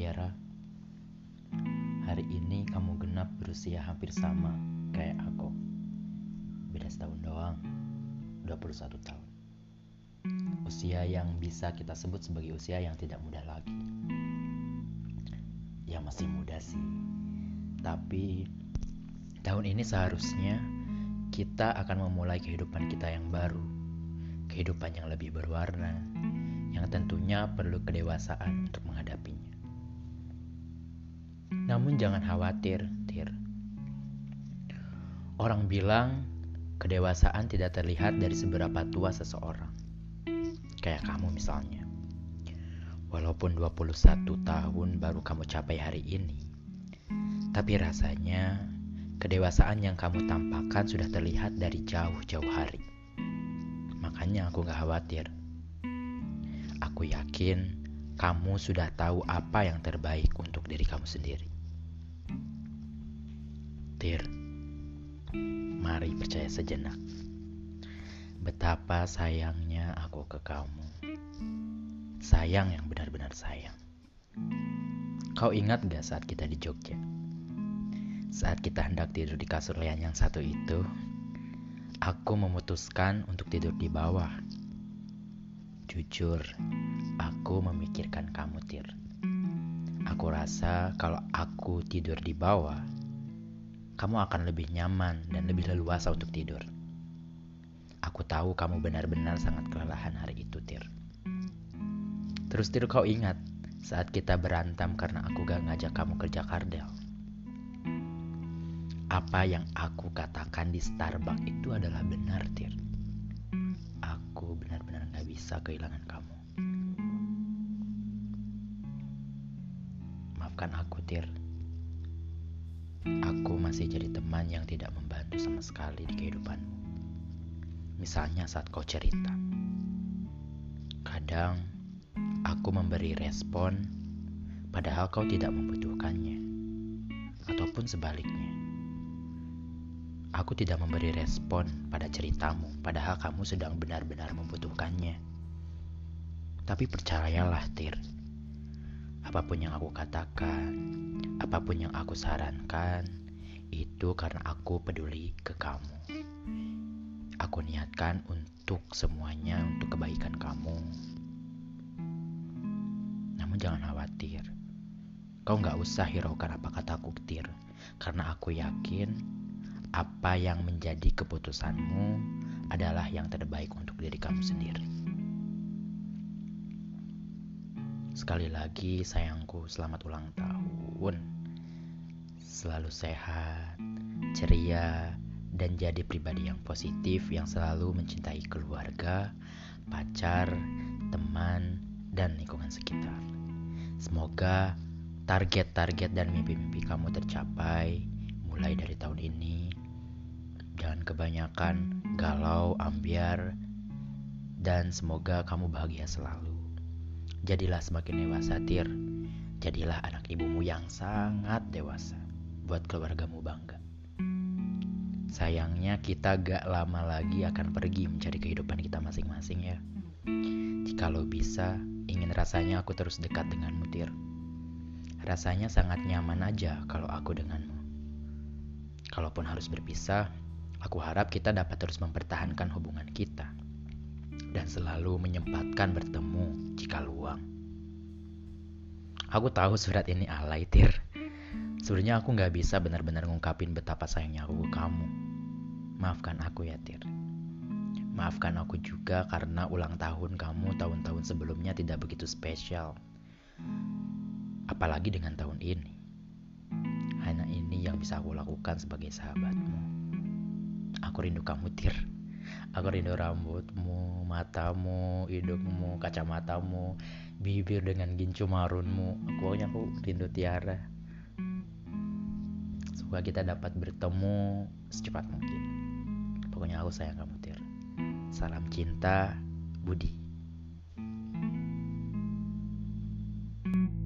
Kiara, Hari ini kamu genap berusia hampir sama kayak aku. Beda setahun doang, 21 tahun. Usia yang bisa kita sebut sebagai usia yang tidak muda lagi. Ya masih muda sih. Tapi tahun ini seharusnya kita akan memulai kehidupan kita yang baru. Kehidupan yang lebih berwarna, yang tentunya perlu kedewasaan untuk menghadapinya. Namun jangan khawatir, Tir. Orang bilang kedewasaan tidak terlihat dari seberapa tua seseorang. Kayak kamu misalnya. Walaupun 21 tahun baru kamu capai hari ini, tapi rasanya kedewasaan yang kamu tampakkan sudah terlihat dari jauh-jauh hari. Makanya aku gak khawatir. Aku yakin kamu sudah tahu apa yang terbaik untuk diri kamu sendiri. Tir, mari percaya sejenak. Betapa sayangnya aku ke kamu. Sayang yang benar-benar sayang. Kau ingat gak saat kita di Jogja? Saat kita hendak tidur di kasur lian yang satu itu, aku memutuskan untuk tidur di bawah. Jujur, Aku memikirkan kamu, Tir. Aku rasa kalau aku tidur di bawah, kamu akan lebih nyaman dan lebih leluasa untuk tidur. Aku tahu kamu benar-benar sangat kelelahan hari itu, Tir. Terus Tir kau ingat saat kita berantem karena aku gak ngajak kamu kerja kardel. Apa yang aku katakan di Starbucks itu adalah benar, Tir. Aku benar-benar gak bisa kehilangan kamu. maafkan aku, Tir. Aku masih jadi teman yang tidak membantu sama sekali di kehidupanmu. Misalnya saat kau cerita. Kadang aku memberi respon padahal kau tidak membutuhkannya. Ataupun sebaliknya. Aku tidak memberi respon pada ceritamu padahal kamu sedang benar-benar membutuhkannya. Tapi percayalah, Tir Apa pun yang aku katakan, apa pun yang aku sarankan, itu karena aku peduli ke kamu. Aku niatkan untuk semuanya untuk kebaikan kamu. Namun jangan khawatir. Kau nggak usah hiraukan apa kataku, Tir. Karena aku yakin apa yang menjadi keputusanmu adalah yang terbaik untuk diri kamu sendiri. Sekali lagi sayangku selamat ulang tahun Selalu sehat, ceria, dan jadi pribadi yang positif yang selalu mencintai keluarga, pacar, teman, dan lingkungan sekitar. Semoga target-target dan mimpi-mimpi kamu tercapai mulai dari tahun ini. Jangan kebanyakan galau, ambiar, dan semoga kamu bahagia selalu. Jadilah semakin dewasa, Tir. Jadilah anak ibumu yang sangat dewasa. Buat keluargamu bangga. Sayangnya kita gak lama lagi akan pergi mencari kehidupan kita masing-masing ya. Jikalau bisa, ingin rasanya aku terus dekat denganmu, Tir. Rasanya sangat nyaman aja kalau aku denganmu. Kalaupun harus berpisah, aku harap kita dapat terus mempertahankan hubungan kita dan selalu menyempatkan bertemu jika luang. Aku tahu surat ini alay, Tir. Sebenarnya aku gak bisa benar-benar ngungkapin betapa sayangnya aku ke kamu. Maafkan aku ya, Tir. Maafkan aku juga karena ulang tahun kamu tahun-tahun sebelumnya tidak begitu spesial. Apalagi dengan tahun ini. Hanya ini yang bisa aku lakukan sebagai sahabatmu. Aku rindu kamu, Tir. Aku rindu rambutmu, matamu, hidungmu, kacamatamu, bibir dengan gincu marunmu. Pokoknya aku rindu Tiara. Semoga kita dapat bertemu secepat mungkin. Pokoknya aku sayang kamu, Tir. Salam cinta, Budi. thank you